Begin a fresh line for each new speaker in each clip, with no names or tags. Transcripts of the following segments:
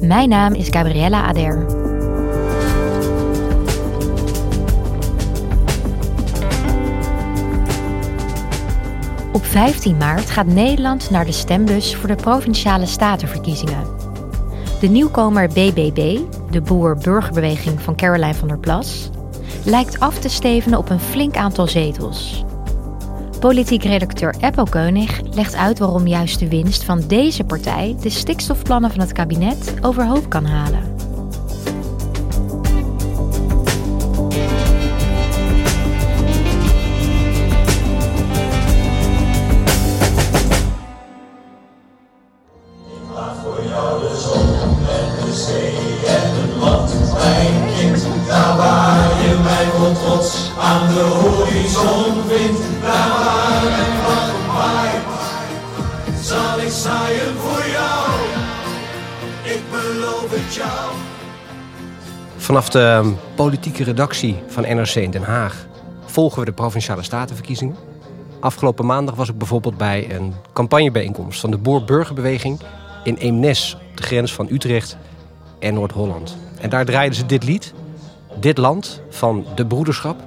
Mijn naam is Gabriella Ader. Op 15 maart gaat Nederland naar de stembus voor de provinciale statenverkiezingen. De nieuwkomer BBB, de boer-burgerbeweging van Caroline van der Plas, lijkt af te stevenen op een flink aantal zetels. Politiek redacteur Eppo Keunig legt uit waarom juist de winst van deze partij de stikstofplannen van het kabinet overhoop kan halen.
Vanaf de politieke redactie van NRC in Den Haag volgen we de provinciale statenverkiezingen. Afgelopen maandag was ik bijvoorbeeld bij een campagnebijeenkomst van de Boer-Burgerbeweging in Eemnes, op de grens van Utrecht en Noord-Holland. En daar draaiden ze dit lied, Dit Land van de Broederschap.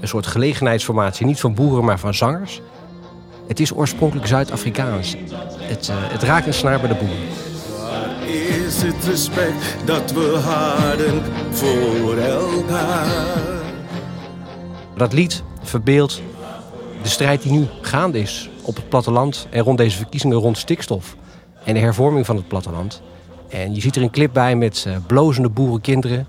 Een soort gelegenheidsformatie, niet van boeren, maar van zangers. Het is oorspronkelijk Zuid-Afrikaans. Het, uh, het raakt een snaar bij de boeren
het respect dat we hadden voor elkaar.
Dat lied verbeeldt de strijd die nu gaande is op het platteland en rond deze verkiezingen rond stikstof en de hervorming van het platteland. En je ziet er een clip bij met uh, blozende boerenkinderen,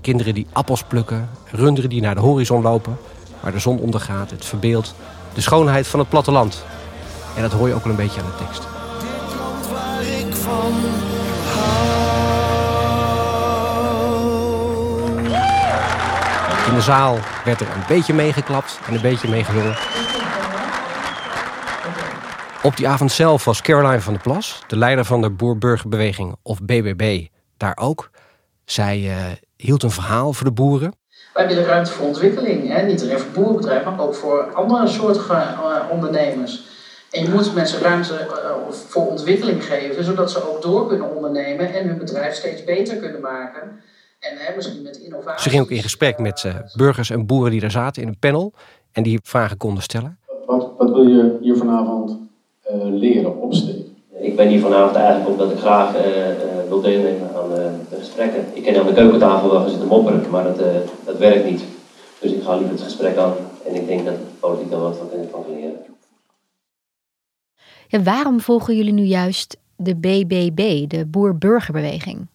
kinderen die appels plukken, runderen die naar de horizon lopen, waar de zon ondergaat. Het verbeeldt de schoonheid van het platteland. En dat hoor je ook wel een beetje aan de tekst.
Dit land waar ik van
In de zaal werd er een beetje meegeklapt en een beetje meegezongen. Op die avond zelf was Caroline van der Plas, de leider van de Boer-Burgerbeweging of BBB, daar ook. Zij uh, hield een verhaal voor de boeren.
Wij willen ruimte voor ontwikkeling. Hè? Niet alleen voor boerenbedrijven, maar ook voor andere soorten uh, ondernemers. En je moet mensen ruimte uh, voor ontwikkeling geven, zodat ze ook door kunnen ondernemen en hun bedrijf steeds beter kunnen maken. En hè, misschien met innovatie.
Ze ging ook in gesprek met uh, burgers en boeren die daar zaten in een panel en die vragen konden stellen.
Wat, wat wil je hier vanavond uh, leren, opsteken?
Ik ben hier vanavond eigenlijk omdat ik graag wil deelnemen aan de gesprekken. Ik ken aan de keukentafel wel gaan zitten mopperen, maar dat, dat werkt niet. Dus ik ga liever het gesprek aan en ik denk dat de politiek daar wat van kan leren.
Ja, waarom volgen jullie nu juist de BBB, de Boer-Burgerbeweging?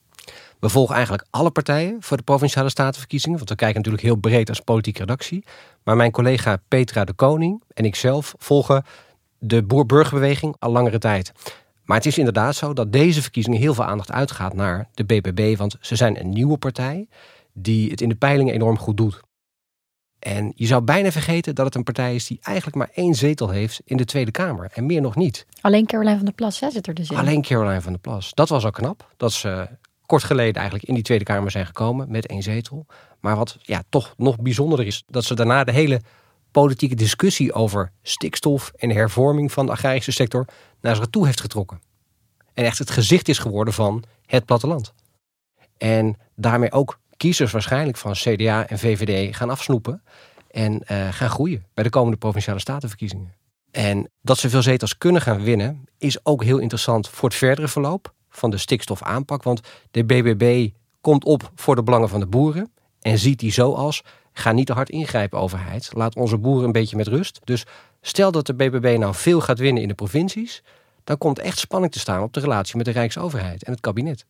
We volgen eigenlijk alle partijen voor de provinciale statenverkiezingen. Want we kijken natuurlijk heel breed als politieke redactie. Maar mijn collega Petra de Koning en ikzelf volgen de Boer-Burgerbeweging al langere tijd. Maar het is inderdaad zo dat deze verkiezingen heel veel aandacht uitgaat naar de BBB. Want ze zijn een nieuwe partij die het in de peilingen enorm goed doet. En je zou bijna vergeten dat het een partij is die eigenlijk maar één zetel heeft in de Tweede Kamer. En meer nog niet.
Alleen Caroline van der Plas hè, zit er dus in.
Alleen Caroline van der Plas. Dat was al knap. Dat ze kort geleden eigenlijk in die Tweede Kamer zijn gekomen met één zetel. Maar wat ja, toch nog bijzonderder is, dat ze daarna de hele politieke discussie over stikstof en hervorming van de agrarische sector naar zich toe heeft getrokken. En echt het gezicht is geworden van het platteland. En daarmee ook kiezers waarschijnlijk van CDA en VVD gaan afsnoepen en uh, gaan groeien bij de komende provinciale statenverkiezingen. En dat ze veel zetels kunnen gaan winnen, is ook heel interessant voor het verdere verloop van de stikstofaanpak. Want de BBB komt op voor de belangen van de boeren. En ziet die zo als, ga niet te hard ingrijpen overheid. Laat onze boeren een beetje met rust. Dus stel dat de BBB nou veel gaat winnen in de provincies. Dan komt echt spanning te staan op de relatie met de Rijksoverheid en het kabinet.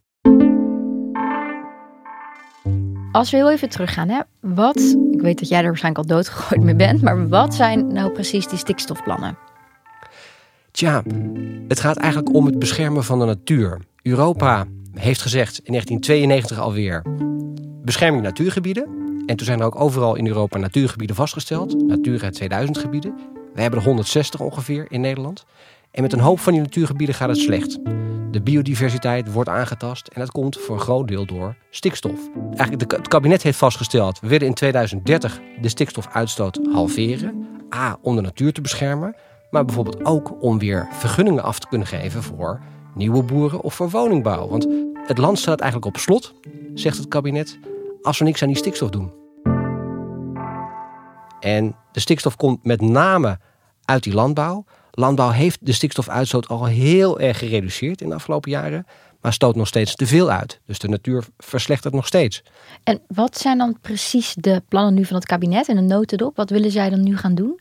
Als we heel even teruggaan, hè, wat, ik weet dat jij er waarschijnlijk al doodgegooid mee bent, maar wat zijn nou precies die stikstofplannen?
Tja, het gaat eigenlijk om het beschermen van de natuur. Europa heeft gezegd in 1992 alweer bescherming natuurgebieden. En toen zijn er ook overal in Europa natuurgebieden vastgesteld. Natura 2000 gebieden. We hebben er 160 ongeveer in Nederland. En met een hoop van die natuurgebieden gaat het slecht. De biodiversiteit wordt aangetast en dat komt voor een groot deel door stikstof. Eigenlijk het kabinet heeft vastgesteld, we willen in 2030 de stikstofuitstoot halveren. A, om de natuur te beschermen, maar bijvoorbeeld ook om weer vergunningen af te kunnen geven voor nieuwe boeren of voor woningbouw. Want het land staat eigenlijk op slot, zegt het kabinet, als we niks aan die stikstof doen. En de stikstof komt met name uit die landbouw. Landbouw heeft de stikstofuitstoot al heel erg gereduceerd in de afgelopen jaren, maar stoot nog steeds te veel uit. Dus de natuur verslechtert nog steeds.
En wat zijn dan precies de plannen nu van het kabinet en een notendop? Wat willen zij dan nu gaan doen?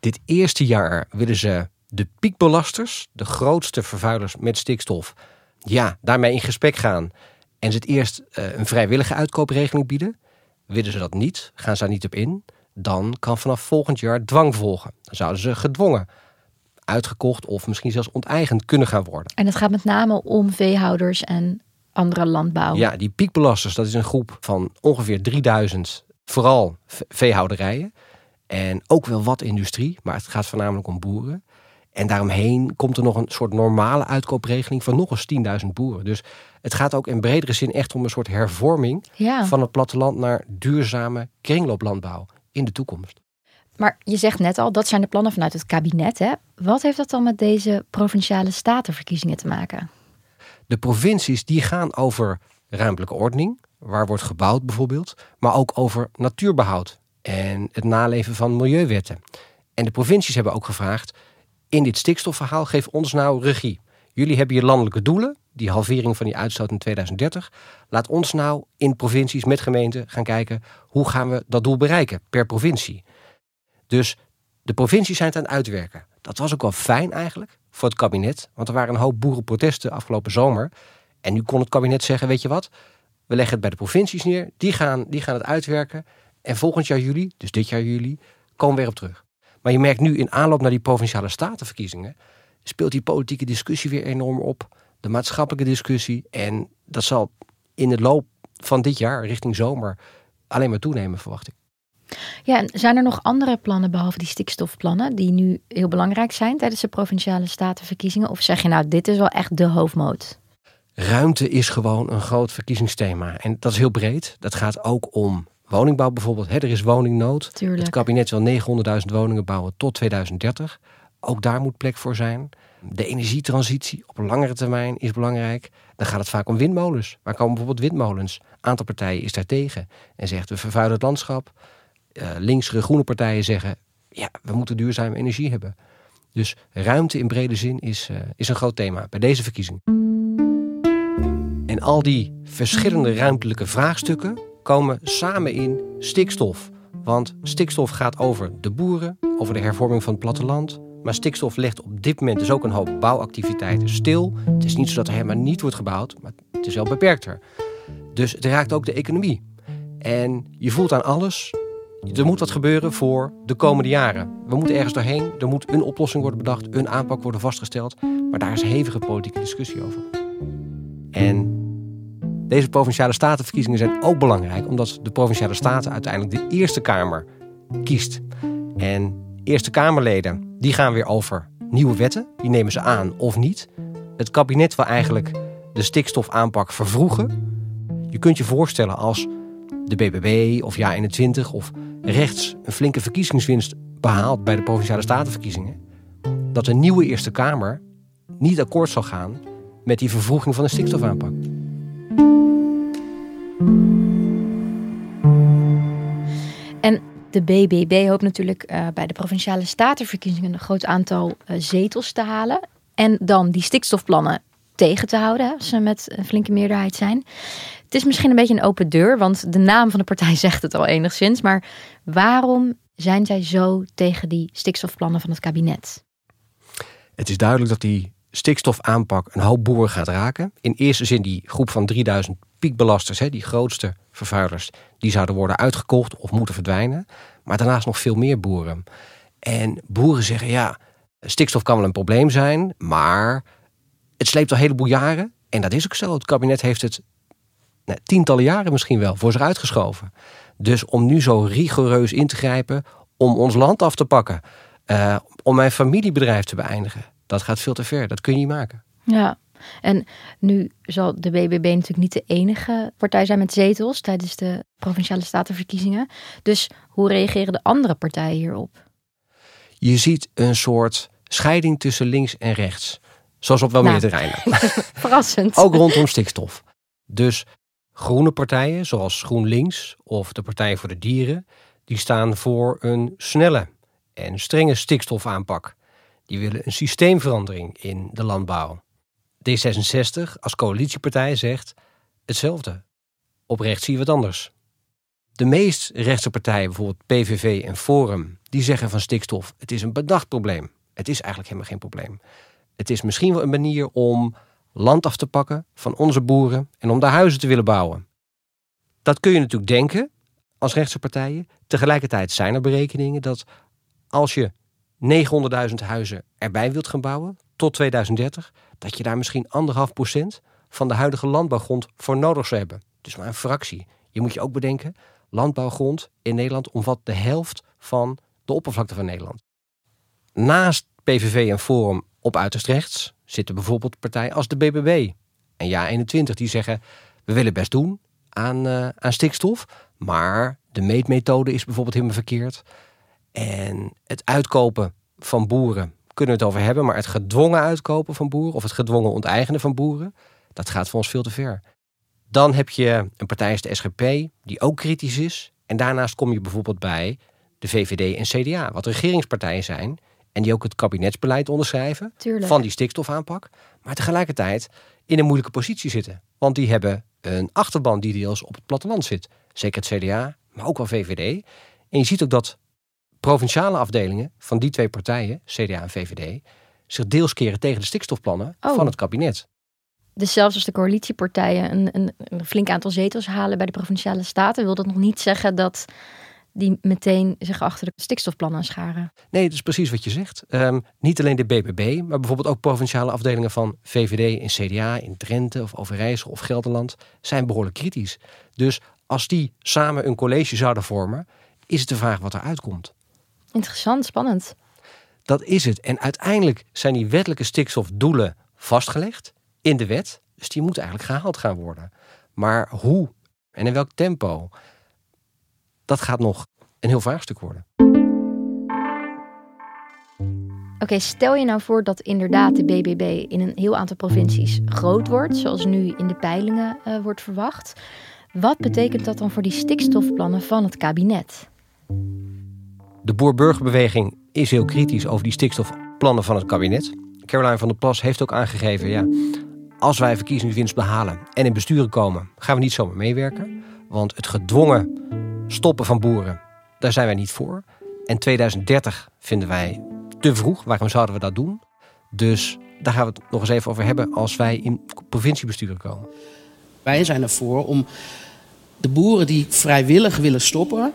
Dit eerste jaar willen ze de piekbelasters, de grootste vervuilers met stikstof, ja, daarmee in gesprek gaan. En ze het eerst uh, een vrijwillige uitkoopregeling bieden. Willen ze dat niet, gaan ze daar niet op in, dan kan vanaf volgend jaar dwang volgen. Dan zouden ze gedwongen uitgekocht of misschien zelfs onteigend kunnen gaan worden.
En het gaat met name om veehouders en andere landbouw.
Ja, die piekbelasters, dat is een groep van ongeveer 3000, vooral veehouderijen. En ook wel wat industrie, maar het gaat voornamelijk om boeren. En daaromheen komt er nog een soort normale uitkoopregeling van nog eens 10.000 boeren. Dus het gaat ook in bredere zin echt om een soort hervorming van het platteland naar duurzame kringlooplandbouw in de toekomst.
Maar je zegt net al, dat zijn de plannen vanuit het kabinet. Hè? Wat heeft dat dan met deze provinciale statenverkiezingen te maken?
De provincies die gaan over ruimtelijke ordening, waar wordt gebouwd bijvoorbeeld, maar ook over natuurbehoud en het naleven van milieuwetten. En de provincies hebben ook gevraagd, in dit stikstofverhaal geef ons nou regie. Jullie hebben je landelijke doelen, die halvering van die uitstoot in 2030. Laat ons nou in provincies met gemeenten gaan kijken hoe gaan we dat doel bereiken per provincie. Dus de provincies zijn het aan het uitwerken. Dat was ook wel fijn eigenlijk voor het kabinet, want er waren een hoop boerenprotesten afgelopen zomer. En nu kon het kabinet zeggen, weet je wat, we leggen het bij de provincies neer, die gaan, die gaan het uitwerken. En volgend jaar juli, dus dit jaar juli, komen we weer op terug. Maar je merkt nu in aanloop naar die provinciale statenverkiezingen, speelt die politieke discussie weer enorm op. De maatschappelijke discussie. En dat zal in de loop van dit jaar, richting zomer, alleen maar toenemen, verwacht ik.
Ja, en zijn er nog andere plannen behalve die stikstofplannen die nu heel belangrijk zijn tijdens de provinciale statenverkiezingen? Of zeg je nou, dit is wel echt de hoofdmoot?
Ruimte is gewoon een groot verkiezingsthema. En dat is heel breed. Dat gaat ook om woningbouw bijvoorbeeld. er is woningnood.
Tuurlijk.
Het kabinet wil 900.000 woningen bouwen tot 2030. Ook daar moet plek voor zijn. De energietransitie op langere termijn is belangrijk. Dan gaat het vaak om windmolens. Waar komen bijvoorbeeld windmolens? Een aantal partijen is daar tegen en zegt we vervuilen het landschap. Uh, linkse groene partijen zeggen ja, we moeten duurzame energie hebben. Dus ruimte in brede zin is, uh, is een groot thema bij deze verkiezing. En al die verschillende ruimtelijke vraagstukken komen samen in stikstof. Want stikstof gaat over de boeren, over de hervorming van het platteland. Maar stikstof legt op dit moment dus ook een hoop bouwactiviteiten stil. Het is niet zo dat er helemaal niet wordt gebouwd, maar het is wel beperkter. Dus het raakt ook de economie. En je voelt aan alles, er moet wat gebeuren voor de komende jaren. We moeten ergens doorheen, er moet een oplossing worden bedacht, een aanpak worden vastgesteld. Maar daar is hevige politieke discussie over. En deze provinciale statenverkiezingen zijn ook belangrijk, omdat de provinciale staten uiteindelijk de Eerste Kamer kiest. En Eerste Kamerleden die gaan weer over nieuwe wetten, die nemen ze aan of niet. Het kabinet wil eigenlijk de stikstofaanpak vervroegen. Je kunt je voorstellen als de BBB of Ja21 of rechts een flinke verkiezingswinst behaalt bij de provinciale statenverkiezingen, dat de nieuwe Eerste Kamer niet akkoord zal gaan met die vervroeging van de stikstofaanpak.
De BBB hoopt natuurlijk uh, bij de provinciale statenverkiezingen een groot aantal uh, zetels te halen. En dan die stikstofplannen tegen te houden als ze met een flinke meerderheid zijn. Het is misschien een beetje een open deur, want de naam van de partij zegt het al enigszins. Maar waarom zijn zij zo tegen die stikstofplannen van het kabinet?
Het is duidelijk dat die stikstofaanpak een hoop boeren gaat raken. In eerste zin die groep van 3000 piekbelasters, die grootste vervuilers, die zouden worden uitgekocht of moeten verdwijnen. Maar daarnaast nog veel meer boeren. En boeren zeggen ja, stikstof kan wel een probleem zijn, maar het sleept al een heleboel jaren. En dat is ook zo. Het kabinet heeft het nou, tientallen jaren misschien wel voor zich uitgeschoven. Dus om nu zo rigoureus in te grijpen om ons land af te pakken, uh, om mijn familiebedrijf te beëindigen, dat gaat veel te ver. Dat kun je niet maken.
Ja, en nu zal de BBB natuurlijk niet de enige partij zijn met zetels tijdens de provinciale statenverkiezingen. Dus hoe reageren de andere partijen hierop?
Je ziet een soort scheiding tussen links en rechts. Zoals op wel nou, meer terreinen.
Verrassend.
Ook rondom stikstof. Dus groene partijen, zoals GroenLinks of de Partij voor de Dieren, die staan voor een snelle en strenge stikstofaanpak. Die willen een systeemverandering in de landbouw. D66 als coalitiepartij zegt hetzelfde. Op rechts zie je wat anders. De meest rechtse partijen, bijvoorbeeld PVV en Forum, die zeggen van stikstof: het is een bedacht probleem. Het is eigenlijk helemaal geen probleem. Het is misschien wel een manier om land af te pakken van onze boeren en om daar huizen te willen bouwen. Dat kun je natuurlijk denken als rechtse partijen. Tegelijkertijd zijn er berekeningen dat als je 900.000 huizen erbij wilt gaan bouwen tot 2030, dat je daar misschien anderhalf procent van de huidige landbouwgrond voor nodig zou hebben. Dus maar een fractie. Je moet je ook bedenken, landbouwgrond in Nederland omvat de helft van de oppervlakte van Nederland. Naast PVV en Forum op uiterst rechts zitten bijvoorbeeld partijen als de BBB en Ja21 die zeggen we willen best doen aan, uh, aan stikstof, maar de meetmethode is bijvoorbeeld helemaal verkeerd. En het uitkopen van boeren kunnen we het over hebben, maar het gedwongen uitkopen van boeren of het gedwongen onteigenen van boeren, dat gaat voor ons veel te ver. Dan heb je een partij als de SGP, die ook kritisch is. En daarnaast kom je bijvoorbeeld bij de VVD en CDA, wat regeringspartijen zijn. En die ook het kabinetsbeleid onderschrijven van die stikstofaanpak. Maar tegelijkertijd in een moeilijke positie zitten. Want die hebben een achterban die deels op het platteland zit. Zeker het CDA, maar ook wel VVD. En je ziet ook dat provinciale afdelingen van die twee partijen, CDA en VVD, zich deels keren tegen de stikstofplannen
oh.
van het kabinet.
Dus zelfs als de coalitiepartijen een, een, een, flink aantal zetels halen bij de provinciale staten, wil dat nog niet zeggen dat die meteen zich achter de stikstofplannen scharen.
Nee, dat is precies wat je zegt. Ehm, niet alleen de BBB, maar bijvoorbeeld ook provinciale afdelingen van VVD en CDA in Drenthe of Overijssel of Gelderland zijn behoorlijk kritisch. Dus als die samen een college zouden vormen, is het de vraag wat er uitkomt.
Interessant, spannend.
Dat is het. En uiteindelijk zijn die wettelijke stikstofdoelen vastgelegd in de wet. Dus die moeten eigenlijk gehaald gaan worden. Maar hoe en in welk tempo, dat gaat nog een heel vraagstuk worden.
Oké, stel je nou voor dat inderdaad de BBB in een heel aantal provincies groot wordt, zoals nu in de peilingen uh, wordt verwacht. Wat betekent dat dan voor die stikstofplannen van het kabinet?
De boer-burgerbeweging is heel kritisch over die stikstofplannen van het kabinet. Caroline van der Plas heeft ook aangegeven, ja, als wij verkiezingswinst behalen en in besturen komen, gaan we niet zomaar meewerken. Want het gedwongen stoppen van boeren, daar zijn wij niet voor. En 2030 vinden wij te vroeg. Waarom zouden we dat doen? Dus daar gaan we het nog eens even over hebben als wij in provinciebesturen komen.
Wij zijn ervoor om de boeren die vrijwillig willen stoppen,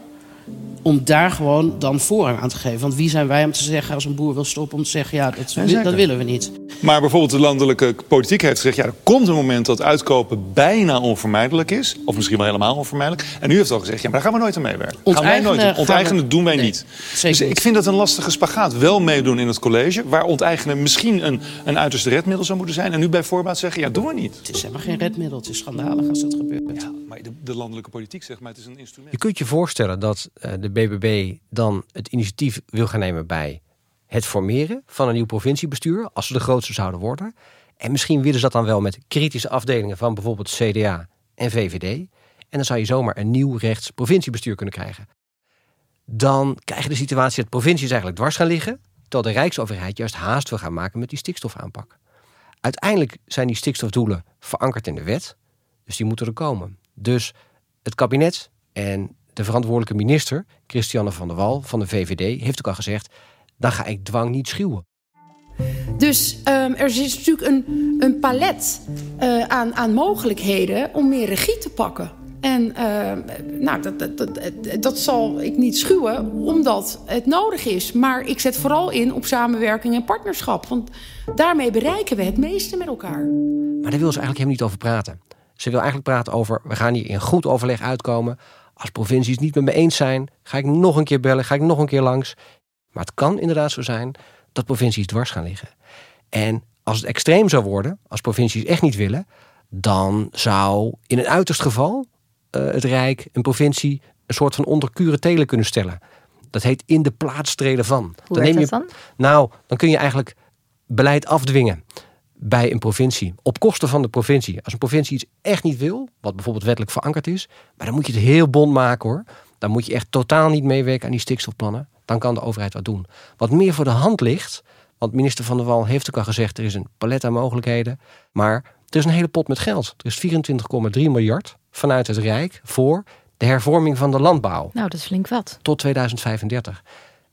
om daar gewoon dan voorrang aan te geven. Want wie zijn wij om te zeggen als een boer wil stoppen om te zeggen ja, dat, dat willen we niet.
Maar bijvoorbeeld de landelijke politiek heeft gezegd ja, er komt een moment dat uitkopen bijna onvermijdelijk is. Of misschien wel helemaal onvermijdelijk. En u heeft al gezegd ja, maar daar gaan we nooit aan meewerken. Onteigenen, gaan wij nooit, onteigenen doen wij niet. Dus ik vind dat een lastige spagaat. Wel meedoen in het college, waar onteigenen misschien een, een uiterste redmiddel zou moeten zijn. En nu bij voorbaat zeggen ja, doen we niet.
Het is helemaal geen redmiddel. Het is schandalig als dat gebeurt.
Ja, maar de, de landelijke politiek zegt maar het is een instrument.
Je kunt je voorstellen dat uh, de BBB dan het initiatief wil gaan nemen bij het formeren van een nieuw provinciebestuur, als ze de grootste zouden worden. En misschien willen ze dat dan wel met kritische afdelingen van bijvoorbeeld CDA en VVD. En dan zou je zomaar een nieuw rechts provinciebestuur kunnen krijgen. Dan krijg je de situatie dat provincies eigenlijk dwars gaan liggen, terwijl de Rijksoverheid juist haast wil gaan maken met die stikstofaanpak. Uiteindelijk zijn die stikstofdoelen verankerd in de wet. Dus die moeten er komen. Dus het kabinet en de verantwoordelijke minister, Christiane van der Wal van de VVD, heeft ook al gezegd: dan ga ik dwang niet schuwen.
Dus um, er is natuurlijk een, een palet uh, aan, aan mogelijkheden om meer regie te pakken. En uh, nou, dat, dat, dat, dat, zal ik niet schuwen, omdat het nodig is. Maar ik zet vooral in op samenwerking en partnerschap. Want daarmee bereiken we het meeste met elkaar.
Maar daar wil ze eigenlijk helemaal niet over praten. Ze wil eigenlijk praten over, we gaan hier in goed overleg uitkomen. Als provincies niet met me eens zijn, ga ik nog een keer bellen, ga ik nog een keer langs. Maar het kan inderdaad zo zijn dat provincies dwars gaan liggen. En als het extreem zou worden, als provincies echt niet willen, dan zou in een uiterst geval uh, het Rijk, een provincie, een soort van onder telen kunnen stellen. Dat heet in de plaats treden van.
Hoe dan neem je, dan?
Nou, dan kun je eigenlijk beleid afdwingen bij een provincie. Op kosten van de provincie. Als een provincie iets echt niet wil, wat bijvoorbeeld wettelijk verankerd is, maar dan moet je het heel bond maken hoor. Dan moet je echt totaal niet meewerken aan die stikstofplannen. Dan kan de overheid wat doen. Wat meer voor de hand ligt, want minister Van der Wal heeft ook al gezegd, er is een palet aan mogelijkheden. Maar er is een hele pot met geld. Er is 24,3 miljard vanuit het Rijk voor de hervorming van de landbouw.
Nou, dat is flink wat.
Tot 2035.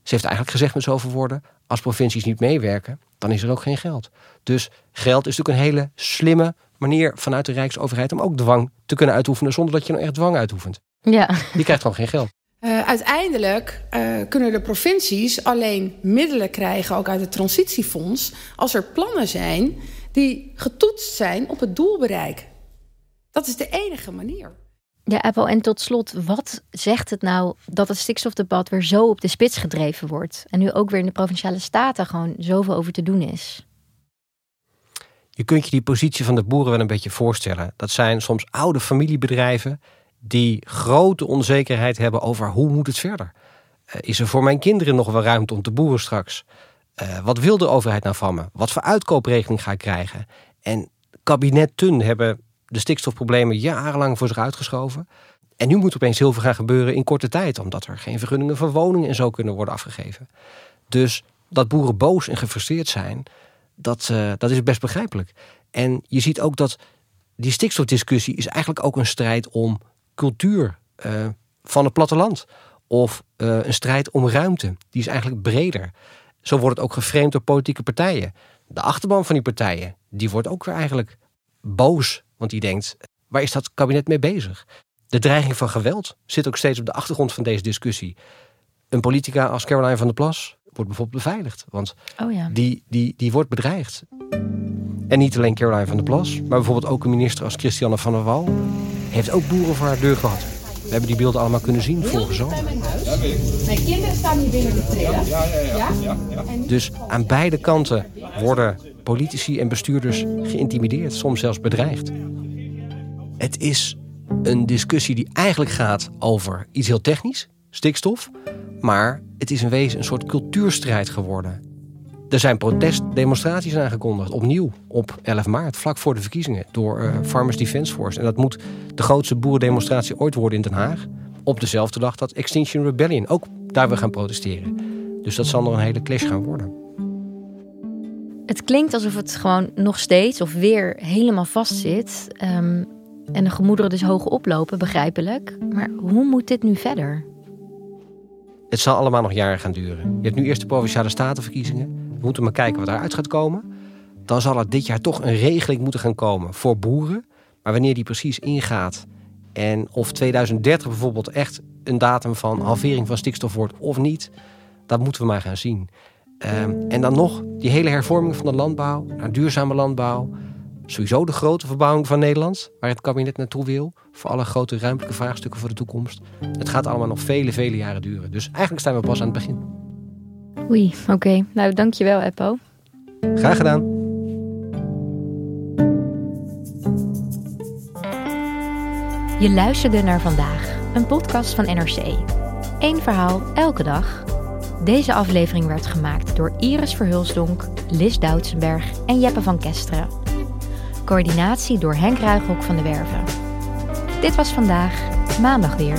Ze heeft eigenlijk gezegd met zoveel woorden, als provincies niet meewerken, dan is er ook geen geld. Dus geld is natuurlijk een hele slimme manier vanuit de Rijksoverheid om ook dwang te kunnen uitoefenen zonder dat je nou echt dwang uitoefent.
Ja.
Die krijgt gewoon geen geld.
Uh, uiteindelijk uh, kunnen de provincies alleen middelen krijgen, ook uit het transitiefonds, als er plannen zijn die getoetst zijn op het doelbereik. Dat is de enige manier.
Ja, Apple. En tot slot, wat zegt het nou dat het stikstofdebat weer zo op de spits gedreven wordt? En nu ook weer in de provinciale staten gewoon zoveel over te doen is?
Je kunt je die positie van de boeren wel een beetje voorstellen. Dat zijn soms oude familiebedrijven die grote onzekerheid hebben over hoe moet het verder. Uh, is er voor mijn kinderen nog wel ruimte om te boeren straks? Uh, wat wil de overheid nou van me? Wat voor uitkoopregeling ga ik krijgen? En kabinetten hebben de stikstofproblemen jarenlang voor zich uitgeschoven. En nu moet opeens heel veel gaan gebeuren in korte tijd, omdat er geen vergunningen voor woningen en zo kunnen worden afgegeven. Dus dat boeren boos en gefrustreerd zijn, dat, uh, dat is best begrijpelijk. En je ziet ook dat die stikstofdiscussie is eigenlijk ook een strijd om cultuur uh, van het platteland. Of uh, een strijd om ruimte. Die is eigenlijk breder. Zo wordt het ook geframed door politieke partijen. De achterban van die partijen, die wordt ook weer eigenlijk boos want die denkt, waar is dat kabinet mee bezig? De dreiging van geweld zit ook steeds op de achtergrond van deze discussie. Een politica als Caroline van der Plas wordt bijvoorbeeld beveiligd. Want
oh ja.
die, die, die wordt bedreigd. En niet alleen Caroline van der Plas, maar bijvoorbeeld ook een minister als Christiane van der Wal heeft ook boeren voor haar deur gehad. We hebben die beelden allemaal kunnen zien vorige zomer.
Mijn kinderen staan hier binnen de trillen. Ja, ja,
ja. Dus aan beide kanten worden politici en bestuurders geïntimideerd, soms zelfs bedreigd. Het is een discussie die eigenlijk gaat over iets heel technisch, stikstof. Maar het is in wezen een soort cultuurstrijd geworden. Er zijn protestdemonstraties aangekondigd, opnieuw op 11 maart, vlak voor de verkiezingen, door uh, Farmers Defence Force. En dat moet de grootste boerendemonstratie ooit worden in Den Haag. Op dezelfde dag dat Extinction Rebellion ook daar weer gaan protesteren. Dus dat zal nog een hele clash gaan worden.
Het klinkt alsof het gewoon nog steeds of weer helemaal vastzit. Um, en de gemoederen dus hoog oplopen, begrijpelijk. Maar hoe moet dit nu verder?
Het zal allemaal nog jaren gaan duren. Je hebt nu eerst de provinciale statenverkiezingen. We moeten maar kijken wat eruit gaat komen. Dan zal er dit jaar toch een regeling moeten gaan komen voor boeren. Maar wanneer die precies ingaat en of 2030 bijvoorbeeld echt een datum van halvering van stikstof wordt of niet, dat moeten we maar gaan zien. Ehm, en dan nog die hele hervorming van de landbouw naar duurzame landbouw. Sowieso de grote verbouwing van Nederland, waar het kabinet naartoe wil. Voor alle grote ruimtelijke vraagstukken voor de toekomst. Het gaat allemaal nog vele, vele jaren duren. Dus eigenlijk staan we pas aan het begin.
Oei, oké. Nou, dankjewel, Eppo.
Graag gedaan.
Je luisterde naar vandaag, een podcast van NRC. Eén verhaal, elke dag. Deze aflevering werd gemaakt door Iris Verhulsdonk, Lis Doutsenberg en Jeppe van Kesteren. Coördinatie door Henk Ruigrok van de Werven. Dit was vandaag, maandag weer.